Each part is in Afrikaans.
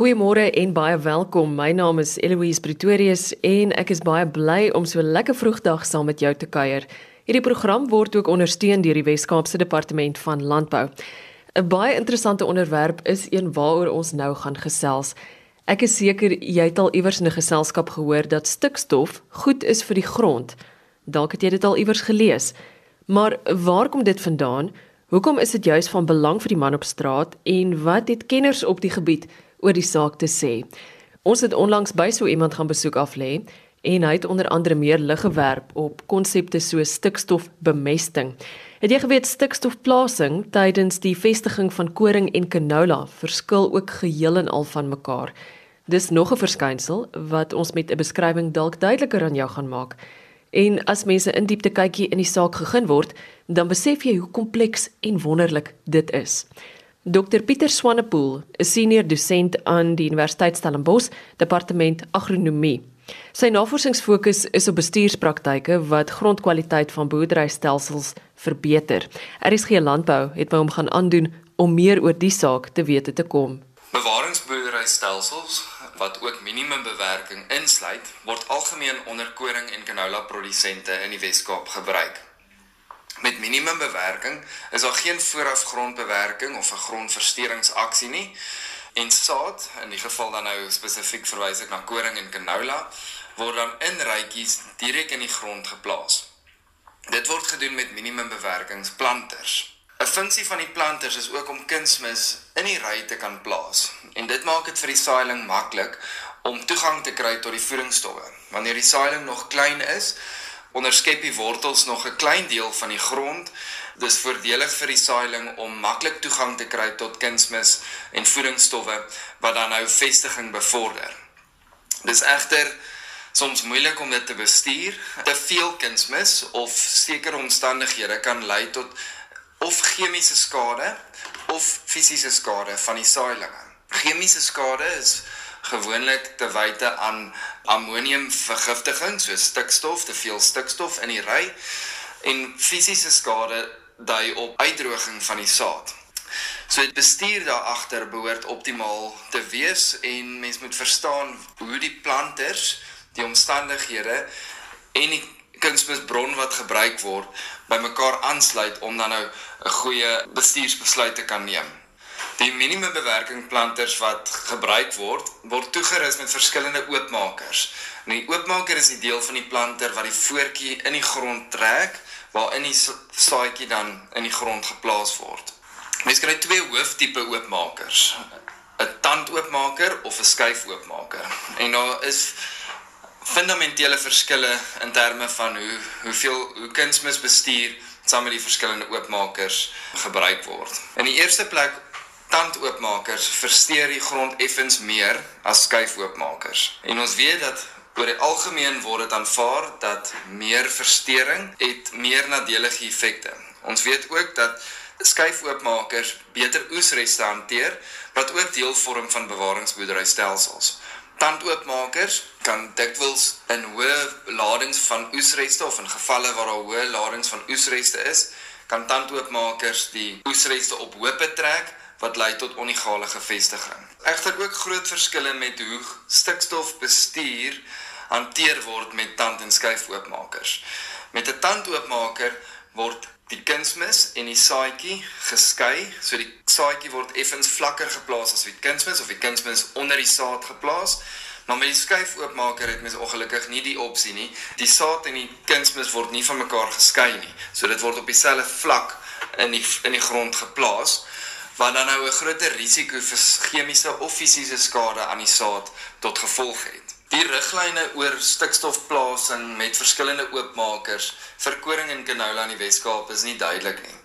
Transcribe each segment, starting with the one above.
Goeiemôre en baie welkom. My naam is Eloise Pretorius en ek is baie bly om so lekker vroegdag saam met jou te kuier. Hierdie program word ook ondersteun deur die Wes-Kaapse Departement van Landbou. 'n Baie interessante onderwerp is een waaroor ons nou gaan gesels. Ek is seker jy het al iewers in 'n geselskap gehoor dat stikstof goed is vir die grond. Dalk het jy dit al iewers gelees. Maar waar kom dit vandaan? Hoekom is dit juis van belang vir die man op straat en wat het kenners op die gebied oor die saak te sê? Ons het onlangs by so iemand gaan besoek af lê en hy het onder andere meer lig gewerp op konsepte so stikstofbemesting. Het jy geweet stikstofplasing tydens die vestiging van koring en canola verskil ook geheel en al van mekaar? Dis nog 'n verskynsel wat ons met 'n beskrywing dalk duideliker aan jou gaan maak. En as mense in diepte kykie in die saak gegee word, dan besef jy hoe kompleks en wonderlik dit is. Dr Pieter Swanepoel is senior dosent aan die Universiteit Stellenbosch, departement agronomie. Sy navorsingsfokus is op bestuurspraktyke wat grondkwaliteit van boerderystelsels verbeter. RSG Landbou het by hom gaan aandoen om meer oor die saak te wete te kom. Bewaringsboerderystelsels wat ook minimumbewerking insluit, word algemeen onder koring en canola produsente in die Wes-Kaap gebruik. Met minimumbewerking is daar geen voorafgrondbewerking of 'n grondversteringsaksie nie en saad, in die geval dan nou spesifiek verwys ek na koring en canola, word dan in rytjies direk in die grond geplaas. Dit word gedoen met minimumbewerkingsplanters. 'n Funksie van die planters is ook om kunsmis in die ry te kan plaas en dit maak dit vir die saailing maklik om toegang te kry tot die voedingsstowwe. Wanneer die saailing nog klein is, onderskep die wortels nog 'n klein deel van die grond. Dis voordelig vir die saailing om maklik toegang te kry tot kunsmis en voedingsstowwe wat dan nou vestiging bevorder. Dis egter soms moeilik om dit te bestuur. Te veel kunsmis of sekere omstandighede kan lei tot of chemiese skade of fisiese skade van die saailinge. Chemiese skade is gewoonlik te wyte aan ammoniumvergiftiging soos stikstof, te veel stikstof in die ry en fisiese skade dui op uitdroging van die saad. So dit bestuur daar agter behoort optimaal te wees en mens moet verstaan hoe die planters, die omstandighede en die kunsmisbron wat gebruik word bymekaar aansluit om dan nou 'n goeie bestuursbesluit te kan neem. Die minimumbewerking planters wat gebruik word, word toegerus met verskillende oopmakers. En die oopmaker is die deel van die planter wat die voetjie in die grond trek waarin die saadjie dan in die grond geplaas word. Mens kry twee hooftipe oopmakers: 'n tandoopmaker of 'n skuifoopmaker. En daar is fundamentele verskille in terme van hoe hoeveel hoe kunsmis bestuur saam met die verskillende oopmakers gebruik word. In die eerste plek tandoopmakers versteur die grond effens meer as skuifoopmakers. En ons weet dat oor die algemeen word dit aanvaar dat meer versteuring het meer nadelige effekte. Ons weet ook dat skuifoopmakers beter oesreste hanteer wat ook deel vorm van bewaringsboerderystelsels. Tandoopmakers kan dikwels in hoë ladings van oesreste of in gevalle waar daar hoë ladings van oesreste is, kan tandoopmakers die oesreste op hoop trek wat lei tot onegale gevestiging. Egter ook groot verskille met hoe stikstofbestuur hanteer word met tand- en skyfoopmakers. Met 'n tandoopmaker word die kunsmis en die saadjie geskei, so die saadjie word effens vlakker geplaas as die kunsmis of die kunsmis onder die saad geplaas. Maar met die skyfoopmaker het mens ongelukkig nie die opsie nie. Die saad en die kunsmis word nie van mekaar geskei nie. So dit word op dieselfde vlak in die in die grond geplaas wat dan nou 'n groter risiko vir chemiese of fisiese skade aan die saad tot gevolg het. Die riglyne oor stikstofplasing met verskillende oopmakers vir koring en canola in die Wes-Kaap is nie duidelik nie.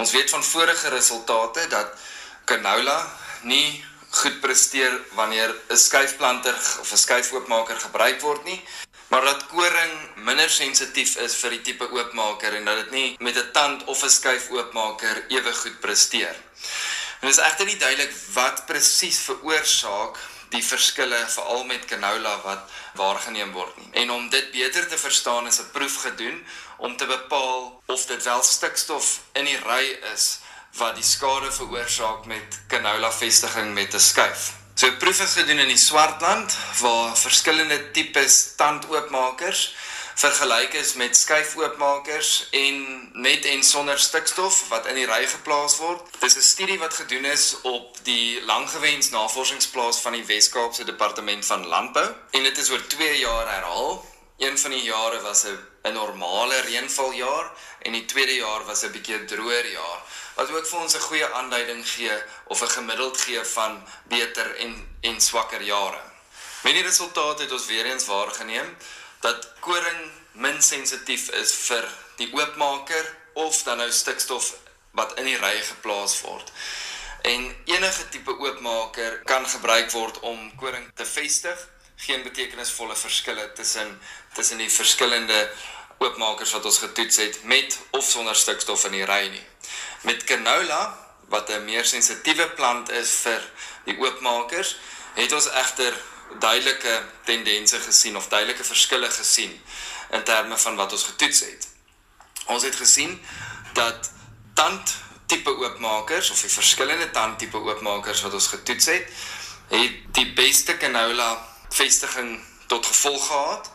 Ons weet van vorige resultate dat canola nie goed presteer wanneer 'n skuifplanter of 'n skuifoopmaker gebruik word nie, maar dat koring minder sensitief is vir die tipe oopmaker en dat dit nie met 'n tand of 'n skuifoopmaker ewe goed presteer. En is egter nie duidelik wat presies veroorsaak die verskille veral met canola wat waargeneem word nie. En om dit beter te verstaan is 'n proef gedoen om te bepaal of dit wel stikstof in die ry is wat die skade veroorsaak met canola vestiging met 'n skuif. So proef is gedoen in die Swartland waar verskillende tipes tandoopmakers vergelyk is met skuifoopmakers en met en sonder stikstof wat in die ry geplaas word. Dis 'n studie wat gedoen is op die langgewens navorsingsplaas van die Wes-Kaapse Departement van Landbou en dit is oor 2 jaar herhaal. Een van die jare was 'n 'n normale reënvaljaar en die tweede jaar was 'n bietjie droër jaar wat ook vir ons 'n goeie aanduiding gee of 'n gemiddeld gee van beter en en swakker jare. Met die resultate het ons weer eens waargeneem dat koring min sensitief is vir die oopmaker of dan nou stikstof wat in die ry geplaas word. En enige tipe oopmaker kan gebruik word om koring te vestig. Geen betekenisvolle verskille tussen tussen die verskillende oopmakers wat ons getoets het met of sonder stikstof in die ry nie. Met canola wat 'n meer sensitiewe plant is vir die oopmakers, het ons egter duidelike tendense gesien of duidelike verskille gesien in terme van wat ons getoets het. Ons het gesien dat tand tipe oopmakers of die verskillende tand tipe oopmakers wat ons getoets het, het die beste canola vestiging tot gevolg gehad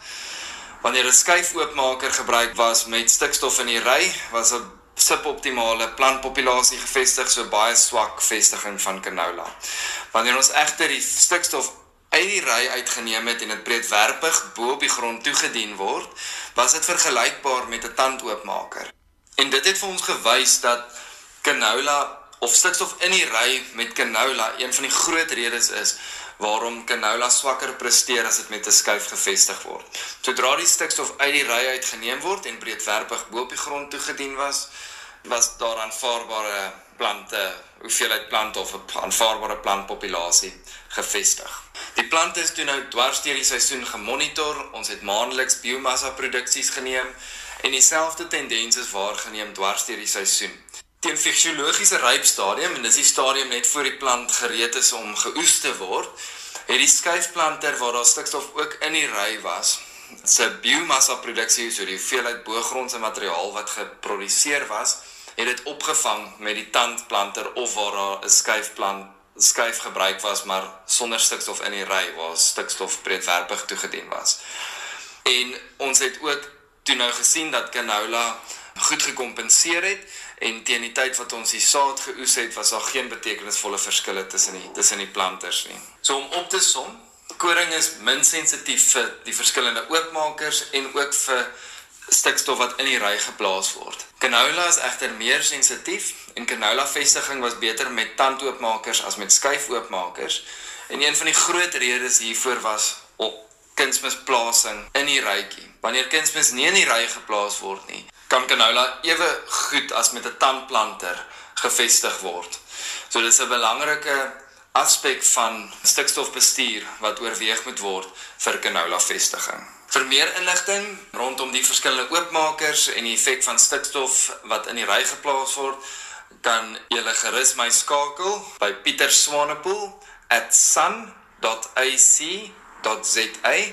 Wanneer 'n skuifoopmaker gebruik was met stikstof in die ry, was 'n suboptimale plantpopulasie gevestig, so baie swak vestiging van canola. Wanneer ons egter die stikstof uit die ry uitgeneem het en dit breedwerpig bo op die grond toegedien word, was dit vergelykbaar met 'n tandoopmaker. En dit het vir ons gewys dat canola of stikstof in die ry met canola een van die groot redes is waarom canola swakker presteer as dit met 'n skuif gevestig word. Sodra die stikstof uit die ry uit geneem word en breedwerpig bo op die grond toegedien was, was daar aanvaarbare plante, hoeveelheid plante of 'n aanvaarbare plantpopulasie gevestig. Die plante is toe nou dwars deur die seisoen gemonitor. Ons het maandeliks biomassa produksies geneem en dieselfde tendens is waargeneem dwars deur die seisoen teen fisiologiese rypstadium en dis die stadium net voor die plant gereed is om geoes te word, het die skuifplanter waar daar stikstof ook in die ry was, sy biomassa produksie, so die hoeveelheid boogrondse materiaal wat geproduseer was, het dit opgevang met die tandplanter of waar daar 'n skuifplant skuif gebruik was maar sonder stikstof in die ry waar stikstof breedwerpig toegedien was. En ons het ook toe nou gesien dat canola goed gekompenseer het en teen die tyd wat ons die saad geoes het, was daar geen betekenisvolle verskille tussen die tussen die planters nie. So om op te som, koring is min sensitief vir die verskillende oopmakers en ook vir stikstof wat in die ry geplaas word. Canola is egter meer sensitief en canola vestiging was beter met tandoopmakers as met skuifoopmakers. En een van die groot redes hiervoor was op kunsmisplasing in die rytjie. Wanneer kunsmis nie in die ry geplaas word nie, kan canola ewe goed as met 'n tandplanter gevestig word. So dis 'n belangrike aspek van stikstofbestuur wat oorweeg moet word vir canola vestiging. Vir meer inligting rondom die verskillende oopmakers en die effek van stikstof wat in die ry geplaas word, kan jy gerus my skakel by Pieter Swanepoel @sun.ac.za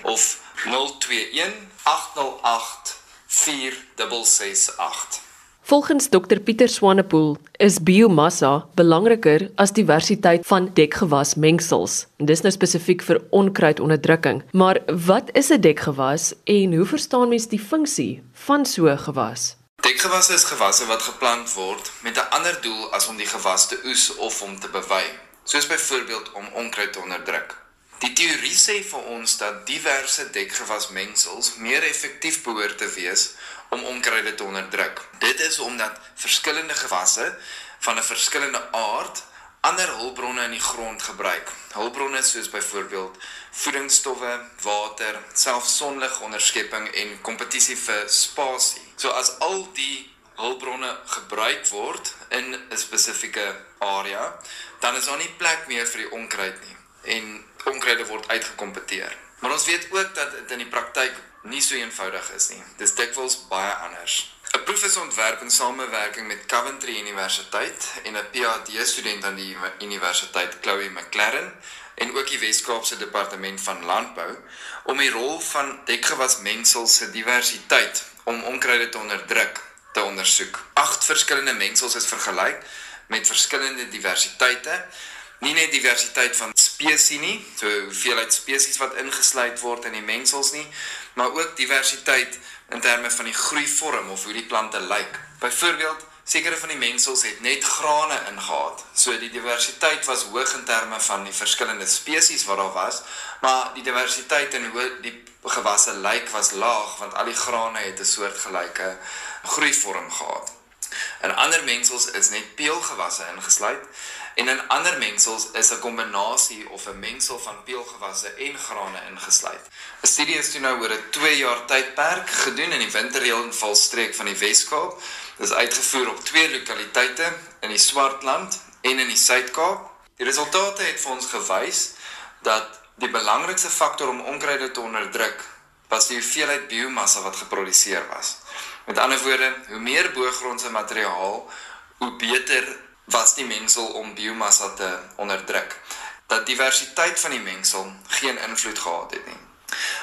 of 021 808 4668. Volgens Dr Pieter Swanepoel is biomassa belangriker as diversiteit van dekgewasmengsels. En dis nou spesifiek vir onkruidonderdrukking. Maar wat is 'n dekgewas en hoe verstaan mens die funksie van so 'n gewas? Dekgewasse is gewasse wat geplant word met 'n ander doel as om die gewas te oes of om te bewei, soos byvoorbeeld om onkruid te onderdruk. Die teorie sê vir ons dat diverse dekgewasmengsels meer effektief behoort te wees om onkruide te onderdruk. Dit is omdat verskillende gewasse van 'n verskillende aard ander hulpbronne in die grond gebruik. Hulpbronne soos byvoorbeeld voedingsstowwe, water, selfs sonligonderskepping en kompetisie vir spasie. So as al die hulpbronne gebruik word in 'n spesifieke area, dan is daar nie plek meer vir die onkruid nie en onkruide word uitgekompeteer. Maar ons weet ook dat dit in die praktyk nie so eenvoudig is nie. Dis dikwels baie anders. 'n Proef is ontwerp in samewerking met Coventry Universiteit en 'n PhD student aan die Universiteit Chloe McLaren en ook die Wes-Kaapse Departement van Landbou om die rol van dekgewasmengsels se diversiteit om onkruide te onderdruk te ondersoek. Agt verskillende mengsels is vergelyk met verskillende diversiteite, nie net diversiteit van spesies nie, so hoeveelheid spesies wat ingesluit word in die mengsels nie, maar ook diversiteit in terme van die groeivorm of hoe die plante lyk. Byvoorbeeld, sekere van die mengsels het net grane ingehaat. So die diversiteit was hoog in terme van die verskillende spesies wat daar was, maar die diversiteit in hoe die gewasse lyk was laag want al die grane het 'n soortgelyke groeivorm gehad. In ander mengsels is net peulgewasse ingesluit en in ander mengsels is 'n kombinasie of 'n mengsel van peulgewasse en grane ingesluit. 'n Studie is toe nou oor 'n 2 jaar tydperk gedoen in die winterreënvalstreek van die Wes-Kaap. Dit is uitgevoer op twee lokaliteite in die Swartland en in die Suid-Kaap. Die resultate het vir ons gewys dat die belangrikste faktor om onkruide te onderdruk was die hoeveelheid biomassa wat geproduseer was. Met ander woorde, hoe meer boogrondse materiaal, hoe beter was die mengsel om biomassa te onderdruk. Dat diversiteit van die mengsel geen invloed gehad het nie.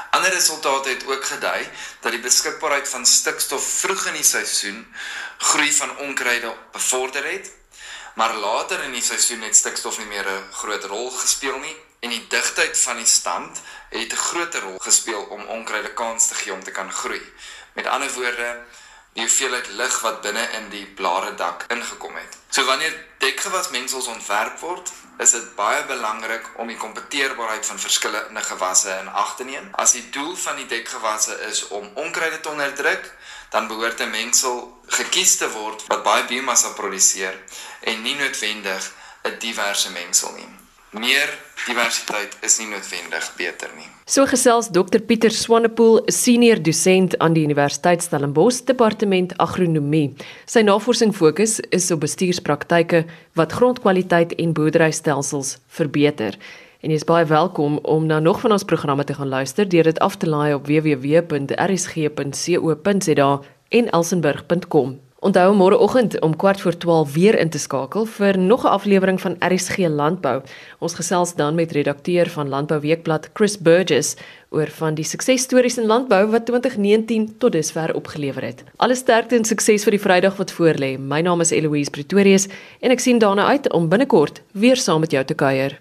Ander resultate het ook gedui dat die beskikbaarheid van stikstof vroeg in die seisoen groei van onkruide bevorder het, maar later in die seisoen het stikstof nie meer 'n groot rol gespeel nie en die digtheid van die stand het 'n groter rol gespeel om onkruide kans te gee om te kan groei. Met ander woorde, die hoeveelheid lig wat binne in die blare dak ingekom het. So wanneer dekgewasmengsels ontwerp word, is dit baie belangrik om die kompeteerbaarheid van verskillende gewasse in ag te neem. As die doel van die dekgewasse is om onkruide te onderdruk, dan behoort 'n mengsel gekies te word wat baie biomassa produseer en nie noodwendig 'n diverse mengsel nie meer diversiteit is nie noodwendig beter nie. So gesels Dr Pieter Swanepoel, senior dosent aan die Universiteit Stellenbosch Departement Agronomie. Sy navorsing fokus is op bestuurspraktyke wat grondkwaliteit en boerderystelsels verbeter. En jy is baie welkom om na nog van ons programme te gaan luister deur dit af te laai op www.rsg.co.za en elsenburg.com. Onthou môreoggend om 4 voor 12 weer in te skakel vir nog 'n aflewering van RSG Landbou. Ons gesels dan met redakteur van Landbou Weekblad Chris Burgess oor van die suksesstories in landbou wat 2019 tot dusver opgelewer het. Alle sterkte en sukses vir die Vrydag wat voorlê. My naam is Eloise Pretorius en ek sien daarna uit om binnekort weer saam met jou te kuier.